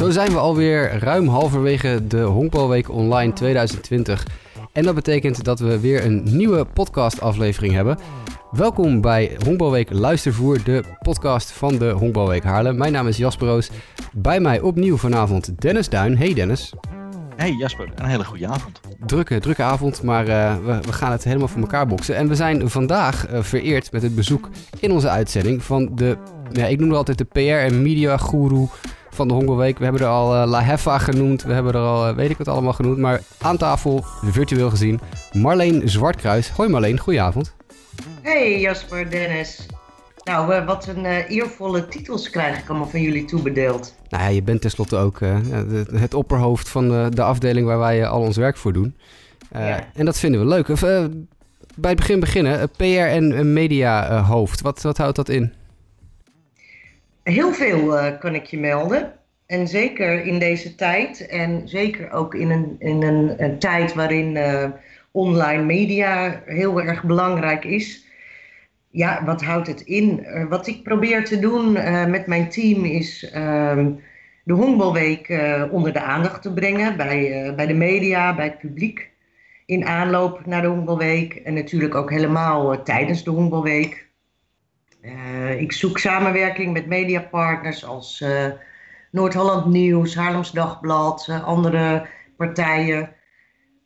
Zo zijn we alweer ruim halverwege de Honkbalweek Online 2020. En dat betekent dat we weer een nieuwe podcastaflevering hebben. Welkom bij Honkbalweek Luistervoer, de podcast van de Honkbalweek Haarlem. Mijn naam is Jasper Roos. Bij mij opnieuw vanavond Dennis Duin. Hey Dennis. Hey Jasper, een hele goede avond. Drukke, drukke avond, maar uh, we, we, gaan het helemaal voor elkaar boksen. En we zijn vandaag uh, vereerd met het bezoek in onze uitzending van de, ja, ik noem het altijd de PR en media guru van de Hongerweek. We hebben er al uh, La Heffa genoemd, we hebben er al weet ik wat allemaal genoemd. Maar aan tafel, virtueel gezien, Marleen Zwartkruis. Hoi Marleen, goedenavond. Hey Jasper, Dennis. Nou, wat een eervolle titels krijg ik allemaal van jullie toebedeeld. Nou ja, je bent tenslotte ook uh, het opperhoofd van uh, de afdeling waar wij al ons werk voor doen. Ja. En dat vinden we leuk. bij het begin beginnen, PR en media hoofd. Wat, wat houdt dat in? Heel veel kan ik je melden. En zeker in deze tijd. En zeker ook in een, in een, een tijd waarin online media heel erg belangrijk is ja, wat houdt het in? Uh, wat ik probeer te doen met mijn team is uh, de Honkbalweek onder de aandacht te brengen bij, bij de media, bij het publiek. In aanloop naar de Honkbalweek en natuurlijk ook helemaal tijdens de Honkbalweek. Ik zoek samenwerking met mediapartners als Noord-Holland Nieuws, Haarlems Dagblad, andere partijen.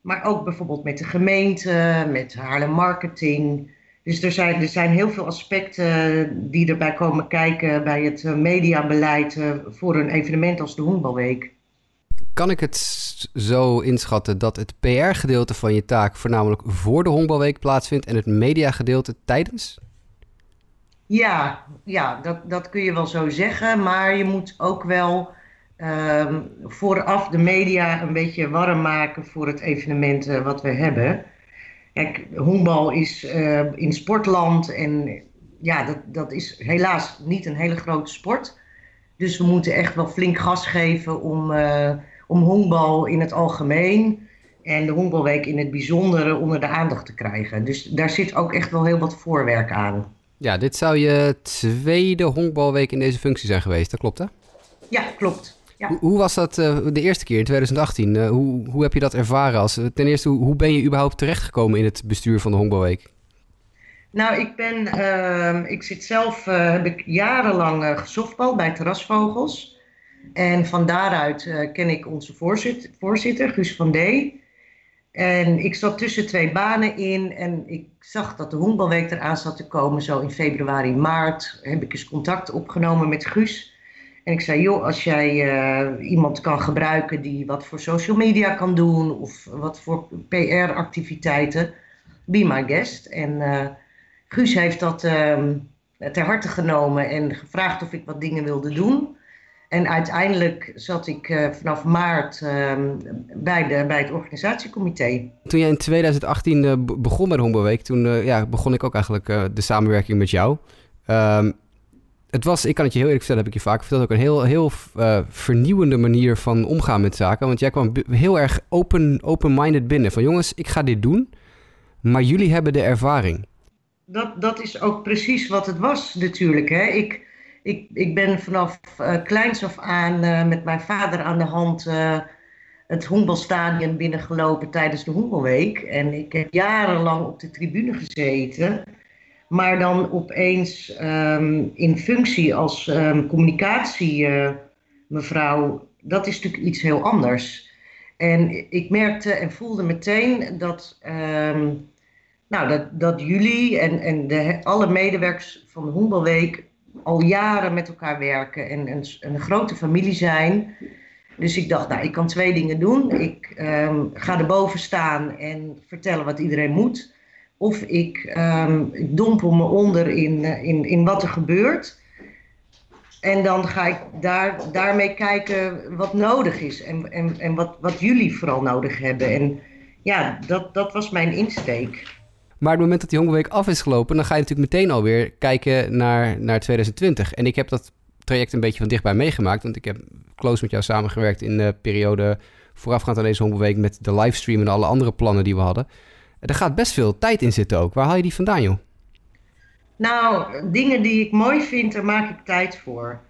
Maar ook bijvoorbeeld met de gemeente, met Haarlem Marketing. Dus er zijn, er zijn heel veel aspecten die erbij komen kijken bij het eh, mediabeleid eh, voor een evenement als de Honkbalweek. Kan ik het zo inschatten dat het PR-gedeelte van je taak voornamelijk voor de Honkbalweek plaatsvindt en het mediagedeelte tijdens? Ja, ja dat, dat kun je wel zo zeggen. Maar je moet ook wel uh, vooraf de media een beetje warm maken voor het evenement uh, wat we hebben. Kijk, honkbal is uh, in sportland en ja, dat, dat is helaas niet een hele grote sport. Dus we moeten echt wel flink gas geven om, uh, om honkbal in het algemeen en de honkbalweek in het bijzondere onder de aandacht te krijgen. Dus daar zit ook echt wel heel wat voorwerk aan. Ja, dit zou je tweede honkbalweek in deze functie zijn geweest, dat klopt hè? Ja, klopt. Hoe, hoe, was dat uh, de eerste keer in 2018? Uh, hoe, hoe heb je dat ervaren? Als, ten eerste, hoe, hoe ben je überhaupt terechtgekomen in het bestuur van de Honkbalweek? Nou, ik ben, uh, ik zit zelf, heb ik jarenlang gesoftbal bij Terrasvogels. En van daaruit ken ik onze voorzitter, voorzitter, Guus van D. En ik zat tussen twee banen in en ik zag dat de honkbalweek eraan zat te komen. Zo in februari, maart heb ik eens contact opgenomen met Guus. En ik zei, joh, als jij uh, iemand kan gebruiken die wat voor social media kan doen of wat voor PR-activiteiten, be my guest. En uh, Guus heeft dat uh, ter harte genomen en gevraagd of ik wat dingen wilde doen. En uiteindelijk zat ik uh, vanaf maart ehm, bij, de, bij het organisatiecomité. Toen jij in 2018 begon met Honkbalweek, toen ja, begon ik ook eigenlijk de samenwerking met jou. Um, het was, ik kan het je heel eerlijk vertellen, heb ik je vaak verteld, ook een heel, heel vernieuwende manier van omgaan met zaken. Want jij kwam heel erg open, open-minded binnen. Van jongens, ik ga dit doen, maar jullie hebben de ervaring. Dat, dat is ook precies wat het was natuurlijk. Hè? Ik, ik, ik ben vanaf uh, kleins af aan uh, met mijn vader aan de hand het honkbalstadion binnengelopen tijdens de honkbalweek. En ik heb jarenlang op de tribune gezeten maar dan opeens um, in functie als um, communicatiemevrouw, uh, dat is natuurlijk iets heel anders. En ik merkte en voelde meteen dat, um, nou, dat, dat jullie en, en de, alle medewerkers van de Hoenbalweek al jaren met elkaar werken en een, grote familie zijn. Dus ik dacht, nou, ik kan twee dingen doen. Ik ga erboven staan en vertellen wat iedereen moet. Of ik, um, ik dompel me onder in, eh, in, in wat er gebeurt. En dan ga ik daar, daarmee kijken wat nodig is en, en, en wat, wat jullie vooral nodig hebben. En ja, dat, dat was mijn insteek. Maar op het moment dat die Hongerweek af is gelopen, dan ga je natuurlijk meteen alweer kijken naar, naar 2020. En ik heb dat traject een beetje van dichtbij meegemaakt, want ik heb close met jou samengewerkt in de periode voorafgaand aan deze Hongerweek met de livestream en alle andere plannen die we hadden. Er gaat best veel tijd in zitten ook. Waar haal je die vandaan, joh? Nou, dingen die ik mooi vind, daar maak ik tijd voor.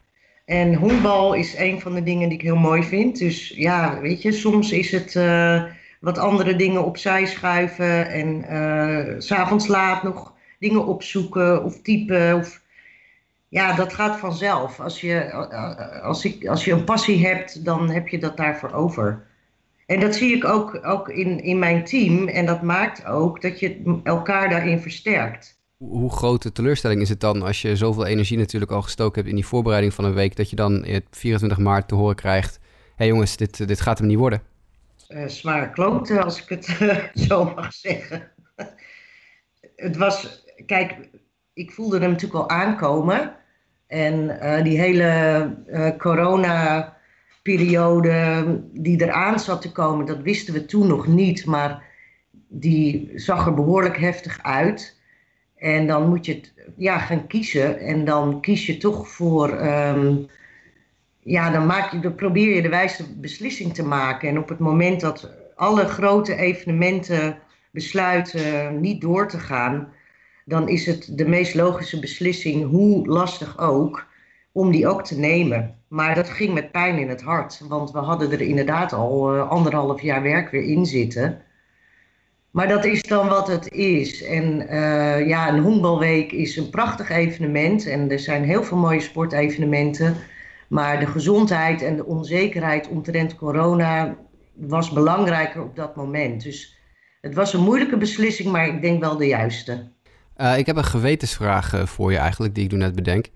En honkbal is een van de dingen die ik heel mooi vind. Dus ja, weet je, soms is het uh, wat andere dingen opzij schuiven en uh, s'avonds laat nog dingen opzoeken of typen. Of, ja, dat gaat vanzelf. Als je, als, ik, als je een passie hebt, dan heb je dat daarvoor over. En dat zie ik ook, ook in, in mijn team. En dat maakt ook dat je elkaar daarin versterkt. Hoe grote teleurstelling is het dan als je zoveel energie natuurlijk al gestoken hebt in die voorbereiding van een week, dat je dan 24 maart te horen krijgt: hé hey jongens, dit, dit gaat hem niet worden? Uh, zwaar kloten, als ik het uh, zo mag zeggen. het was, kijk, ik voelde hem natuurlijk al aankomen. En uh, die hele corona-periode die eraan zat te komen, dat wisten we toen nog niet. Maar die zag er behoorlijk heftig uit. En dan moet je ja, gaan kiezen. En dan kies je toch voor. Um, ja, dan, maak je, probeer je de wijste beslissing te maken. En op het moment dat alle grote evenementen besluiten niet door te gaan, dan is het de meest logische beslissing, hoe lastig ook, om die ook te nemen. Maar dat ging met pijn in het hart, want we hadden er inderdaad al uh, anderhalf jaar werk weer in zitten. Maar dat is dan wat het is. En uh, ja, een honkbalweek is een prachtig evenement. En er zijn heel veel mooie sportevenementen. Maar de gezondheid en de onzekerheid omtrent corona was belangrijker op dat moment. Dus het was een moeilijke beslissing, maar ik denk wel de juiste. Uh, ik heb een gewetensvraag uh, voor je eigenlijk, die ik nu net bedenk.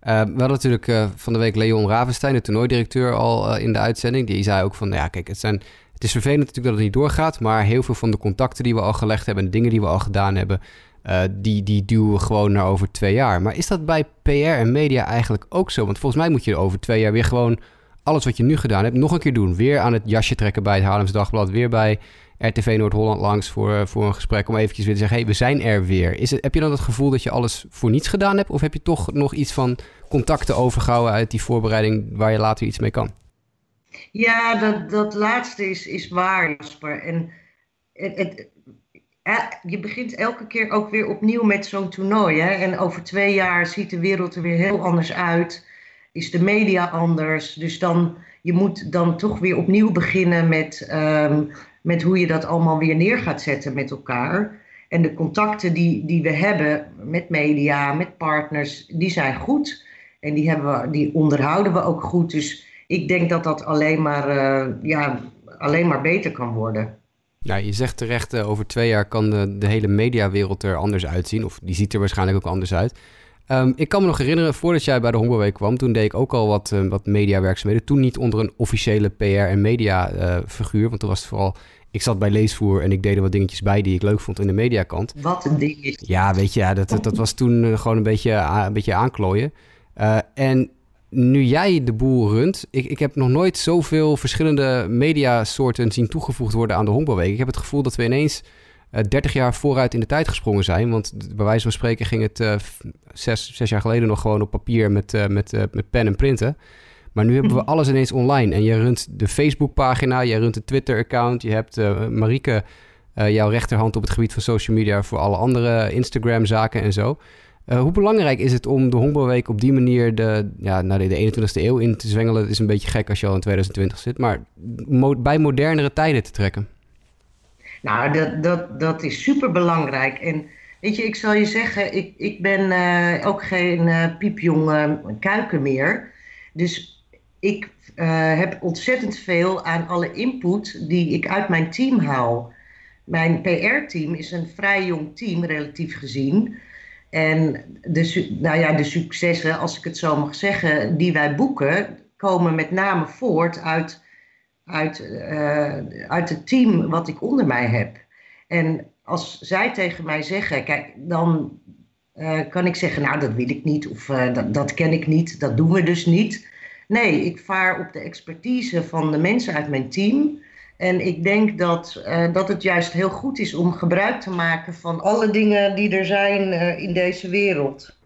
we hadden natuurlijk van de week Leon Ravenstein, de toernooidirecteur, al in de uitzending. Die zei ook van, ja kijk, het zijn het is vervelend natuurlijk dat het niet doorgaat, maar heel veel van de contacten die we al gelegd hebben en dingen die we al gedaan hebben, uh, die, die duwen we gewoon naar over twee jaar. Maar is dat bij PR en media eigenlijk ook zo? Want volgens mij moet je over twee jaar weer gewoon alles wat je nu gedaan hebt nog een keer doen. Weer aan het jasje trekken bij het Haarlems Dagblad, weer bij RTV Noord-Holland langs voor, voor een gesprek om eventjes weer te zeggen, hey, we zijn er weer. Is het, heb je dan het gevoel dat je alles voor niets gedaan hebt? Of heb je toch nog iets van contacten overgehouden uit die voorbereiding waar je later iets mee kan? Ja, dat, dat laatste is, is waar, Jasper. En het, je begint elke keer ook weer opnieuw met zo'n toernooi. Hè? En over twee jaar ziet de wereld er weer heel anders uit. Is de media anders. Dus dan, je moet dan toch weer opnieuw beginnen met, um, met hoe je dat allemaal weer neer gaat zetten met elkaar. En de contacten die, die we hebben met media, met partners, die zijn goed. En die, hebben we, die onderhouden we ook goed. Dus ik denk dat dat alleen maar, uh, ja, alleen maar beter kan worden. Ja, je zegt terecht, uh, over twee jaar kan de, de hele mediawereld er anders uitzien. Of die ziet er waarschijnlijk ook anders uit. Um, ik kan me nog herinneren, voordat jij bij de Hongerweek kwam, toen deed ik ook al wat, uh, wat mediawerkzaamheden. Toen niet onder een officiële PR- en media-figuur, want toen was het vooral... Ik zat bij Leesvoer en ik deed er wat dingetjes bij die ik leuk vond in de mediakant. Wat een ding Ja, weet je, ja, dat, dat, dat was toen gewoon een beetje, een beetje aanklooien. en nu jij de boel runt, ik, ik heb nog nooit zoveel verschillende mediasoorten zien toegevoegd worden aan de honkbalweek. Ik heb het gevoel dat we ineens uh, eh, 30 jaar vooruit in de tijd gesprongen zijn. Want bij wijze van spreken ging het uh, zes, zes jaar geleden nog gewoon op papier met, uh, met, met pen en printen. Maar nu hebben we mhm. alles ineens online. En je runt de Facebookpagina, je runt een Twitter-account, je hebt Marieke, jouw rechterhand op het gebied van social media voor alle andere Instagram-zaken en zo. Uh, hoe belangrijk is het om de Honkbalweek op die manier de, ja, naar de, de 21ste eeuw in te zwengelen? Het is een beetje gek als je al in 2020 zit, maar bij modernere tijden te trekken. Nou, dat, dat, dat is super belangrijk. En weet je, ik zal je zeggen, ik, ik ben uh, ook geen uh, piepjonge kuiken meer. Dus ik heb ontzettend veel aan alle input die ik uit mijn team haal. Mijn PR-team is een vrij jong team, relatief gezien. En de, nou ja, de successen, als ik het zo mag zeggen, die wij boeken, komen met name voort uit, uit, uh, uit het team wat ik onder mij heb. En als zij tegen mij zeggen, kijk, dan uh, kan ik zeggen, nou dat wil ik niet of uh, dat, dat ken ik niet, dat doen we dus niet. Nee, ik vaar op de expertise van de mensen uit mijn team. En ik denk dat, uh, dat het juist heel goed is om gebruik te maken van alle dingen die er zijn uh, in deze wereld.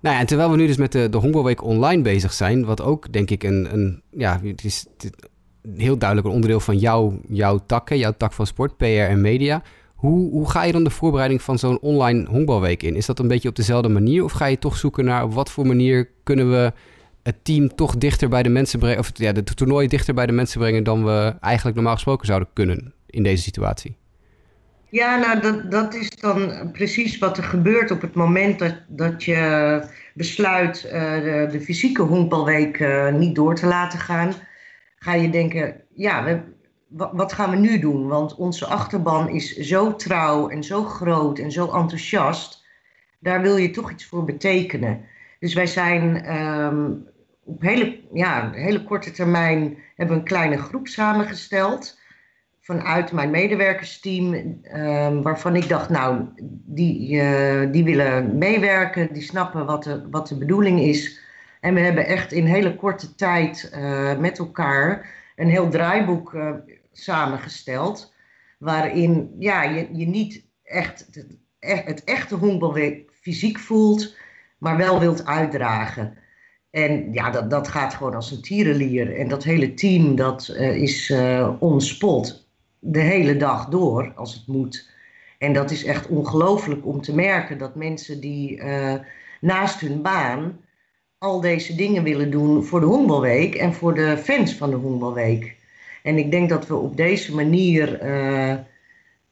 Nou ja, en terwijl we nu dus met de, de Hongerweek online bezig zijn, wat ook denk ik een, een ja, het is, heel duidelijk een onderdeel van jouw, jouw takken, jouw tak van sport, PR en media. Hoe, hoe ga je dan de voorbereiding van zo'n online honkbalweek in? Is dat een beetje op dezelfde manier of ga je toch zoeken naar op wat voor manier kunnen we het team toch dichter bij de mensen brengen, of ja, de toernooi dichter bij de mensen brengen dan we eigenlijk normaal gesproken zouden kunnen in deze situatie? Ja, nou, dat, dat is dan precies wat er gebeurt op het moment dat, dat je besluit uh, de, de, fysieke honkbalweek uh, niet door te laten gaan. Ga je denken, ja, we, wat gaan we nu doen? Want onze achterban is zo trouw en zo groot en zo enthousiast. Daar wil je toch iets voor betekenen. Dus wij zijn um, op hele, ja, hele korte termijn hebben een kleine groep samengesteld. Vanuit mijn medewerkersteam, um, waarvan ik dacht, nou, die, uh, die willen meewerken, die snappen wat de, wat de bedoeling is. En we hebben echt in hele korte tijd uh, met elkaar een heel draaiboek uh, samengesteld. Waarin ja, je, je niet echt het, het echte honkbalweek fysiek voelt, maar wel wilt uitdragen. En ja, dat, dat gaat gewoon als een tierenlier. En dat hele team, dat uh, is uh, de hele dag door, als het moet. En dat is echt ongelooflijk om te merken dat mensen die uh, naast hun baan al deze dingen willen doen voor de Honkbalweek en voor de fans van de Honkbalweek. En ik denk dat we op deze manier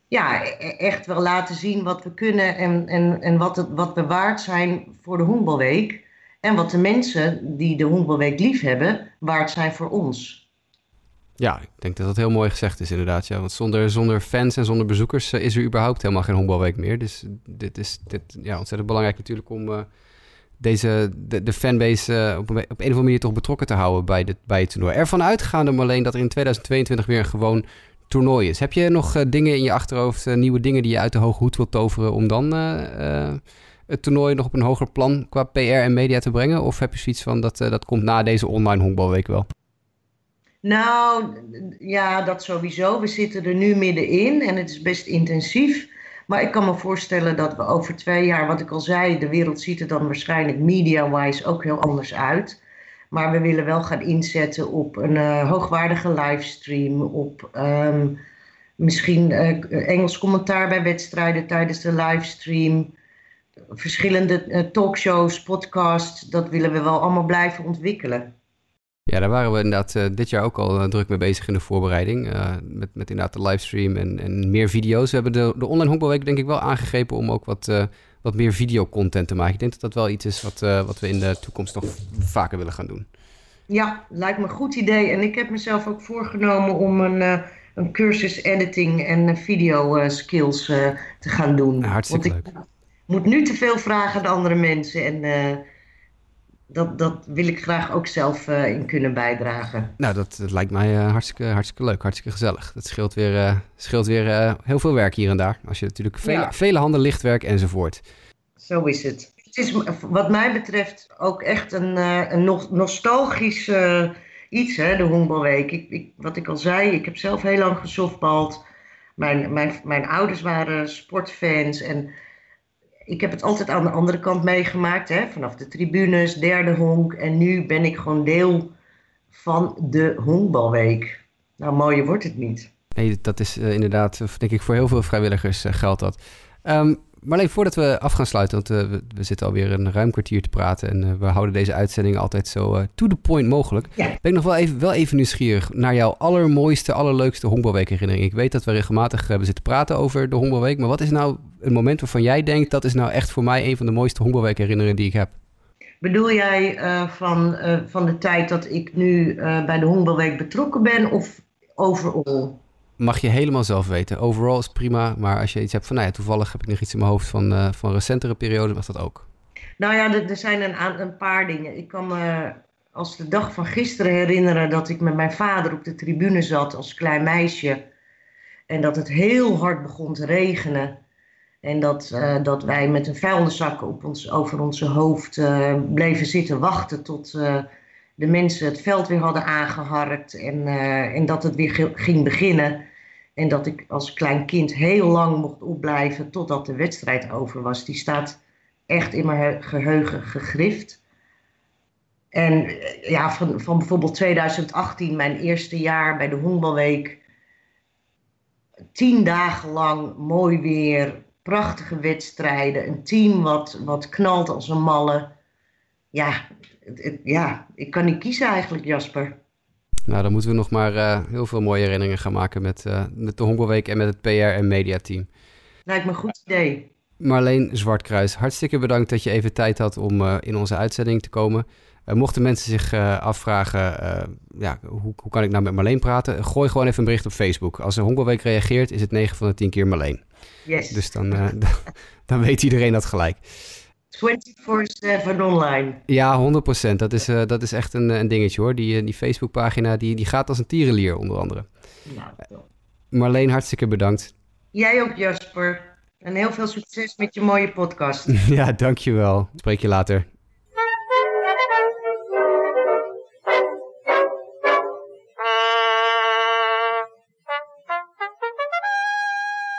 ja, e-, echt wel laten zien wat we kunnen en, en, en wat, het, wat we waard zijn voor de Honkbalweek. En wat de mensen die de Honkbalweek lief hebben, waard zijn voor ons. Ja, ik denk dat dat heel mooi gezegd is inderdaad. Ja. Want zonder, zonder fans en zonder bezoekers uh, is er überhaupt helemaal geen honkbalweek meer. Dus dit is dit, ja, ontzettend belangrijk natuurlijk om uh, deze, de, de fanbase uh, op, een, op een of andere manier toch betrokken te houden bij, dit, bij het toernooi. Ervan uitgaande alleen dat er in 2022 weer een gewoon toernooi is. Heb je nog dingen in je achterhoofd, nieuwe dingen die je uit de hoge hoed wilt toveren om dan het toernooi nog op een hoger plan qua PR en media te brengen? Of heb je zoiets van dat, dat komt na deze online honkbalweek wel? Nou, ja, dat sowieso. We zitten er nu middenin en het is best intensief. Maar ik kan me voorstellen dat we over twee jaar, wat ik al zei, de wereld ziet er dan waarschijnlijk media-wise ook heel anders uit. Maar we willen wel gaan inzetten op een uh, hoogwaardige livestream, op um, misschien uh, Engels commentaar bij wedstrijden tijdens de livestream, verschillende uh, talkshows, podcasts. Dat willen we wel allemaal blijven ontwikkelen. Ja, daar waren we inderdaad uh, dit jaar ook al uh, druk mee bezig in de voorbereiding. Uh, met, met inderdaad de livestream en, en meer video's. We hebben de, de online honkbalweek denk ik wel aangegrepen om ook wat, wat meer videocontent te maken. Ik denk dat dat wel iets is wat, wat we in de toekomst nog vaker willen gaan doen. Ja, lijkt me een goed idee. En ik heb mezelf ook voorgenomen om een, een cursus editing en video skills te gaan doen. hartstikke Want leuk. ik moet nu te veel vragen aan andere mensen en dat, dat wil ik graag ook zelf uh, in kunnen bijdragen. Nou, dat, dat lijkt mij uh, hartstikke, hartstikke leuk, hartstikke gezellig. Dat scheelt weer, scheelt weer heel veel werk hier en daar. Als je natuurlijk vele, ja. vele handen lichtwerk enzovoort. Zo is het. Het is wat mij betreft ook echt een, een nostalgisch iets, hè, de honkbalweek. Ik, ik, wat ik al zei, ik heb zelf heel lang gesoftbald. Mijn, mijn, mijn ouders waren sportfans en ik heb het altijd aan de andere kant meegemaakt, hè, vanaf de tribunes, derde honk. En nu ben ik gewoon deel van de honkbalweek. Nou, mooier wordt het niet. Nee, dat is uh, inderdaad, denk ik, voor heel veel vrijwilligers uh, geldt dat. Um, maar alleen voordat we af gaan sluiten, want uh, we, we, zitten alweer een ruim kwartier te praten en uh, we houden deze uitzending altijd zo uh, to the point mogelijk. Ja. Ben ik nog wel even, wel even nieuwsgierig naar jouw allermooiste, allerleukste honkbalweekherinnering. Ik weet dat we regelmatig hebben zitten praten over de honkbalweek, maar wat is nou een moment waarvan jij denkt dat is nou echt voor mij een van de mooiste honkbalweekherinneringen die ik heb? Bedoel jij van, van de tijd dat ik nu bij de honkbalweek betrokken ben of overal? Mag je helemaal zelf weten. Overal is prima, maar als je iets hebt van, nou ja, toevallig heb ik nog iets in mijn hoofd van, uh, van recentere periode, mag dat ook. Nou ja, er, zijn een, een, paar dingen. Ik kan me als de dag van gisteren herinneren dat ik met mijn vader op de tribune zat als klein meisje. En dat het heel hard begon te regenen. En dat, uh, dat wij met een vuilniszak op ons, over onze hoofd uh, bleven zitten wachten tot de mensen het veld weer hadden aangeharkt. En, en dat het weer ging beginnen. En dat ik als klein kind heel lang mocht opblijven totdat de wedstrijd over was. Die staat echt in mijn geheugen gegrift. En eh, ja, van, van bijvoorbeeld 2018, mijn eerste jaar bij de Honkbalweek. Tien dagen lang mooi weer, prachtige wedstrijden. Een team wat, wat knalt als een malle. Ja, ja, ik kan niet kiezen eigenlijk, Jasper. Nou, dan moeten we nog maar uh, heel veel mooie herinneringen gaan maken met, uh, met de Honkbalweek en met het PR- en mediateam. Lijkt me een goed idee. Marleen Zwartkruis, hartstikke bedankt dat je even tijd had om uh, in onze uitzending te komen. mochten mensen zich afvragen, ja, hoe, hoe kan ik nou met Marleen praten? Gooi gewoon even een bericht op Facebook. Als de Honkbalweek reageert, is het 9 van de 10 keer Marleen. Yes. Dus dan, dan weet iedereen dat gelijk. 24-7 online. Ja, 100%. Dat is, uh, dat is echt een, een dingetje hoor. Die, die Facebookpagina die, die gaat als een tierenlier onder andere. Nou, Marleen, hartstikke bedankt. Jij ook Jasper. En heel veel succes met je mooie podcast. ja, dankjewel. Spreek je later.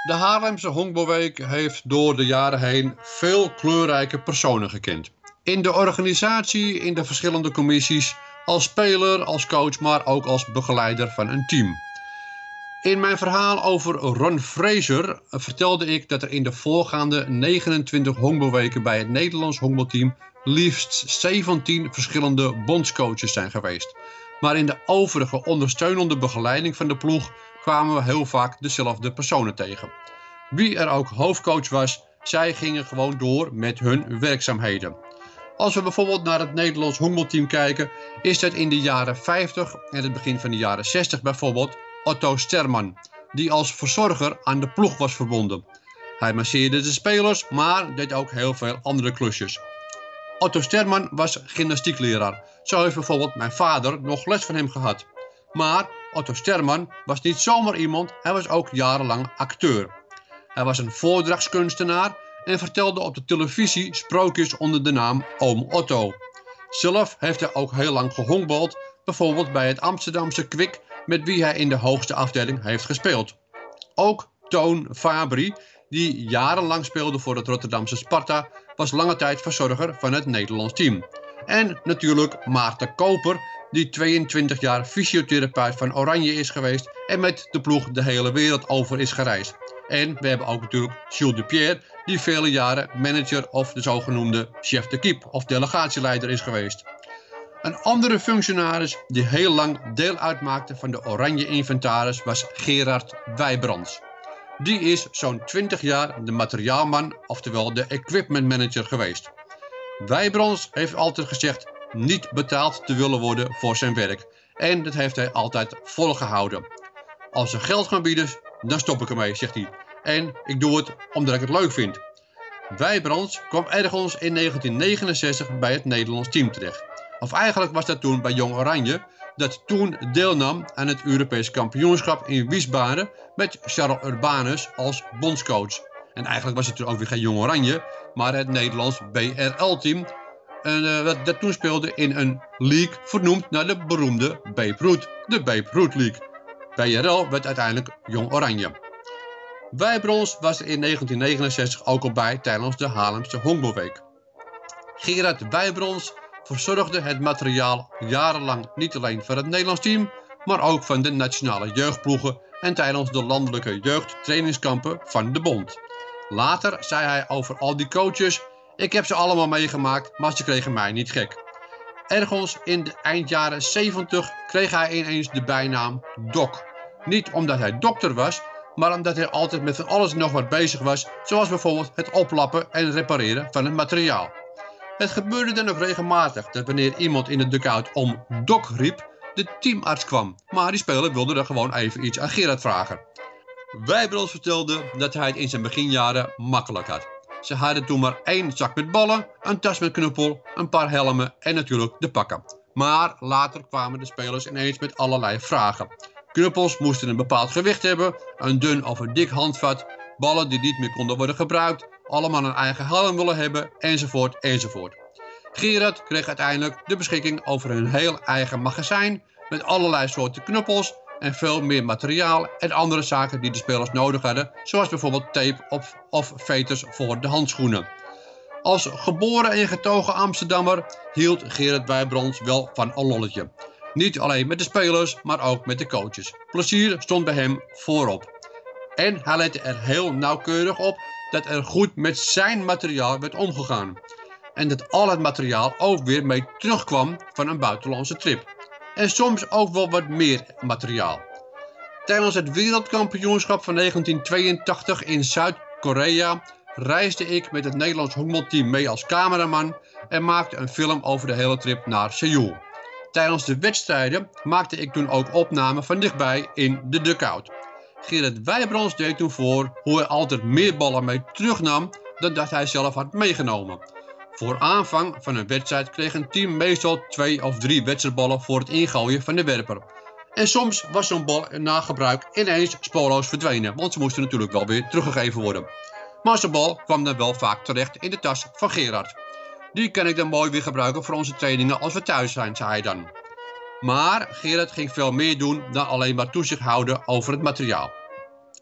De Haarlemse Honkbalweek heeft door de jaren heen veel kleurrijke personen gekend. In de organisatie, in de verschillende commissies, als speler, als coach, maar ook als begeleider van een team. In mijn verhaal over Ron Fraser vertelde ik dat er in de voorgaande 29 honkbalweken bij het Nederlands honkbalteam liefst 17 verschillende bondscoaches zijn geweest. Maar in de overige ondersteunende begeleiding van de ploeg kwamen we heel vaak dezelfde personen tegen. Wie er ook hoofdcoach was, zij gingen gewoon door met hun werkzaamheden. Als we bijvoorbeeld naar het Nederlands honkbalteam kijken, is dat in de jaren 50 en het begin van de jaren 60 bijvoorbeeld Otto Sterman, die als verzorger aan de ploeg was verbonden. Hij masseerde de spelers, maar deed ook heel veel andere klusjes. Otto Sterman was gymnastiekleraar. Zo heeft bijvoorbeeld mijn vader nog les van hem gehad. Maar Otto Sterman was niet zomaar iemand, hij was ook jarenlang acteur. Hij was een voordrachtskunstenaar en vertelde op de televisie sprookjes onder de naam Oom Otto. Zelf heeft hij ook heel lang gehonkbald, bijvoorbeeld bij het Amsterdamse Kwik, met wie hij in de hoogste afdeling heeft gespeeld. Ook Toon Fabri, die jarenlang speelde voor het Rotterdamse Sparta, was lange tijd verzorger van het Nederlands team. En natuurlijk Maarten Koper, die 22 jaar fysiotherapeut van Oranje is geweest en met de ploeg de hele wereld over is gereisd. En we hebben ook natuurlijk Jules de Pierre, die vele jaren manager of de zogenoemde chef de keep of delegatieleider is geweest. Een andere functionaris die heel lang deel uitmaakte van de Oranje Inventaris was Gerard Wijbrands. Die is zo'n 20 jaar de materiaalman, oftewel de equipment manager geweest. Wijbrands heeft altijd gezegd niet betaald te willen worden voor zijn werk. En dat heeft hij altijd volgehouden. Als ze geld gaan bieden, dan stop ik ermee, zegt hij. En ik doe het omdat ik het leuk vind. Wijbrands kwam ergens in 1969 bij het Nederlands team terecht. Of eigenlijk was dat toen bij Jong Oranje, dat toen deelnam aan het Europees kampioenschap in Wiesbaden met Charles Urbanus als bondscoach. En eigenlijk was het toen ook weer geen Jong Oranje, maar het Nederlands BRL-team. Uh, dat, dat, toen speelde in een league vernoemd naar de beroemde Babe Ruth, de Babe Ruth League. BRL werd uiteindelijk Jong Oranje. Wijbrons was er in 1969 ook al bij tijdens de Haarlemse Honkbalweek. Gerard Wijbrons verzorgde het materiaal jarenlang niet alleen van het Nederlands team, maar ook van de nationale jeugdploegen en tijdens de landelijke jeugdtrainingskampen van de bond. Later zei hij over al die coaches, ik heb ze allemaal meegemaakt, maar ze kregen mij niet gek. Ergens in de eind jaren 70 kreeg hij ineens de bijnaam Doc. Niet omdat hij dokter was, maar omdat hij altijd met van alles nog wat bezig was, zoals bijvoorbeeld het oplappen en repareren van het materiaal. Het gebeurde dan ook regelmatig dat wanneer iemand in de dugout om Doc riep, de teamarts kwam, maar die speler wilde er gewoon even iets aan Gerard vragen. Wijbrons vertelde dat hij het in zijn beginjaren makkelijk had. Ze hadden toen maar één zak met ballen, een tas met knuppel, een paar helmen en natuurlijk de pakken. Maar later kwamen de spelers ineens met allerlei vragen. Knuppels moesten een bepaald gewicht hebben, een dun of een dik handvat, ballen die niet meer konden worden gebruikt, allemaal een eigen helm willen hebben, enzovoort, enzovoort. Gerard kreeg uiteindelijk de beschikking over een heel eigen magazijn met allerlei soorten knuppels en veel meer materiaal en andere zaken die de spelers nodig hadden, zoals bijvoorbeeld tape of, of veters voor de handschoenen. Als geboren en getogen Amsterdammer hield Gerard Wijbrons wel van een lolletje. Niet alleen met de spelers, maar ook met de coaches. Plezier stond bij hem voorop. En hij lette er heel nauwkeurig op dat er goed met zijn materiaal werd omgegaan. en dat al het materiaal ook weer mee terugkwam van een buitenlandse trip. En soms ook wel wat meer materiaal. Tijdens het wereldkampioenschap van 1982 in Zuid-Korea reisde ik met het Nederlands honkbalteam mee als cameraman en maakte een film over de hele trip naar Seoul. Tijdens de wedstrijden maakte ik toen ook opnamen van dichtbij in de dugout. Gerrit Wijbrands deed toen voor hoe hij altijd meer ballen mee terugnam dan dat hij zelf had meegenomen. Voor aanvang van een wedstrijd kreeg een team meestal twee of drie wedstrijdballen voor het ingooien van de werper. En soms was zo'n bal na gebruik ineens spoorloos verdwenen, want ze moesten natuurlijk wel weer teruggegeven worden. Maar zo'n bal kwam dan wel vaak terecht in de tas van Gerard. Die kan ik dan mooi weer gebruiken voor onze trainingen als we thuis zijn, zei hij dan. Maar Gerard ging veel meer doen dan alleen maar toezicht houden over het materiaal.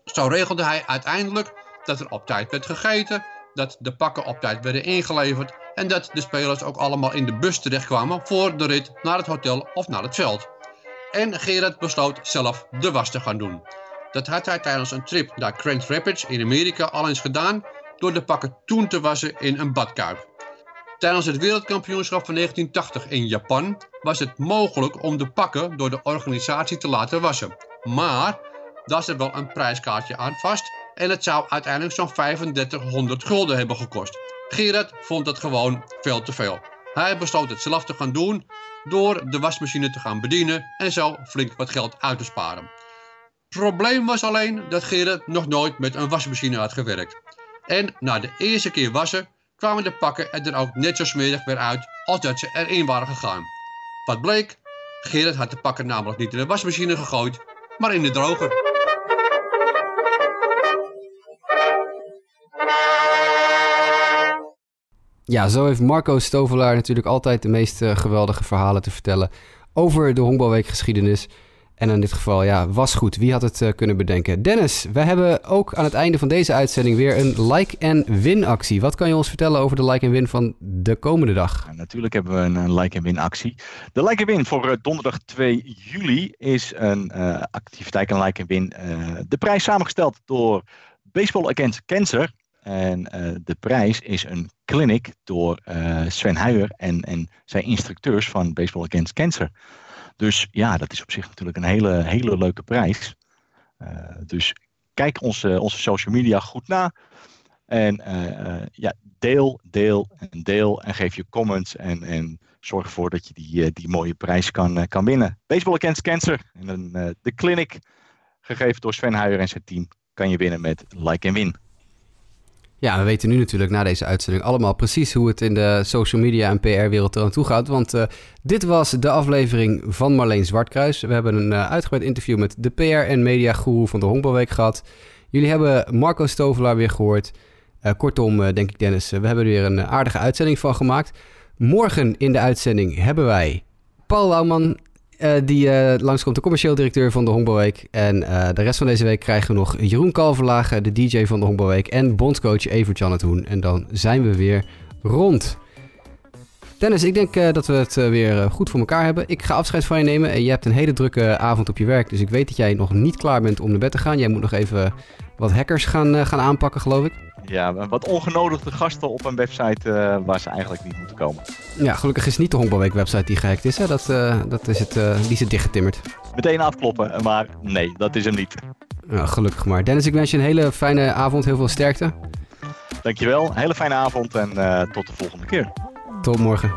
Zo regelde hij uiteindelijk dat er op tijd werd gegeten, dat de pakken op tijd werden ingeleverd en dat de spelers ook allemaal in de bus terechtkwamen voor de rit naar het hotel of naar het veld. En Gerard besloot zelf de was te gaan doen. Dat had hij tijdens een trip naar Grand Rapids in Amerika al eens gedaan door de pakken toen te wassen in een badkuip. Tijdens het wereldkampioenschap van 1980 in Japan was het mogelijk om de pakken door de organisatie te laten wassen. Maar daar zit wel een prijskaartje aan vast en het zou uiteindelijk zo'n 3500 gulden hebben gekost. Gerard vond dat gewoon veel te veel. Hij besloot het zelf te gaan doen door de wasmachine te gaan bedienen en zo flink wat geld uit te sparen. Probleem was alleen dat Gerard nog nooit met een wasmachine had gewerkt. En na de eerste keer wassen kwamen de pakken er dan ook net zo smerig weer uit als dat ze erin waren gegaan. Wat bleek? Gerard had de pakken namelijk niet in de wasmachine gegooid, maar in de droger. Ja, zo heeft Marco Stovelaar natuurlijk altijd de meest uh, geweldige verhalen te vertellen over de honkbalweekgeschiedenis. En in dit geval, ja, was goed. Wie had het uh, kunnen bedenken? Dennis, we hebben ook aan het einde van deze uitzending weer een like-and-win actie. Wat kan je ons vertellen over de like-and-win van de komende dag? Ja, natuurlijk hebben we een, een like-and-win actie. De like-and-win voor uh, donderdag 2 juli is een activiteit, een like-and-win. de prijs samengesteld door Baseball Against Cancer. En uh, de prijs is een clinic door uh, Sven Huijer en, en zijn instructeurs van Baseball Against Cancer. Dus ja, dat is op zich natuurlijk een hele, hele leuke prijs. Uh, dus kijk onze, onze social media goed na. En ja, deel, deel en deel. En geef je comments. En, en zorg ervoor dat je die, die mooie prijs kan, kan winnen. Baseball Against Cancer. En de clinic, gegeven door Sven Huijer en zijn team, kan je winnen met Like and Win. Ja, we weten nu natuurlijk na deze uitzending allemaal precies hoe het in de social media en PR-wereld eraan toe gaat. Want uh, dit was de aflevering van Marleen Zwartkruis. We hebben een uh, uitgebreid interview met de PR- en media-guru van de Honkbalweek gehad. Jullie hebben Marco Stovelaar weer gehoord. Uh, kortom, denk ik Dennis, we hebben er weer een aardige uitzending van gemaakt. Morgen in de uitzending hebben wij Paul Lauwman uh, die uh, langskomt, de commercieel directeur van de Honkbalweek. En uh, de rest van deze week krijgen we nog Jeroen Kalverlagen, de DJ van de Honkbalweek. En bondscoach Evert Hoen. En dan zijn we weer rond. Dennis, ik denk dat we het weer goed voor elkaar hebben. Ik ga afscheid van je nemen. En je hebt een hele drukke avond op je werk. Dus ik weet dat jij nog niet klaar bent om naar bed te gaan. Jij moet nog even wat hackers gaan, gaan aanpakken, geloof ik. Ja, wat ongenodigde gasten op een website uh, waar ze eigenlijk niet moeten komen. Ja, gelukkig is het niet de Honkbalweek website die gehackt is. Hè? Dat, uh, dat is het, uh, die is het dichtgetimmerd. Meteen afkloppen, maar nee, dat is hem niet. Ja, gelukkig maar. Dennis, ik wens je een hele fijne avond. Heel veel sterkte. Dankjewel. Hele fijne avond en tot de volgende keer. Tot morgen.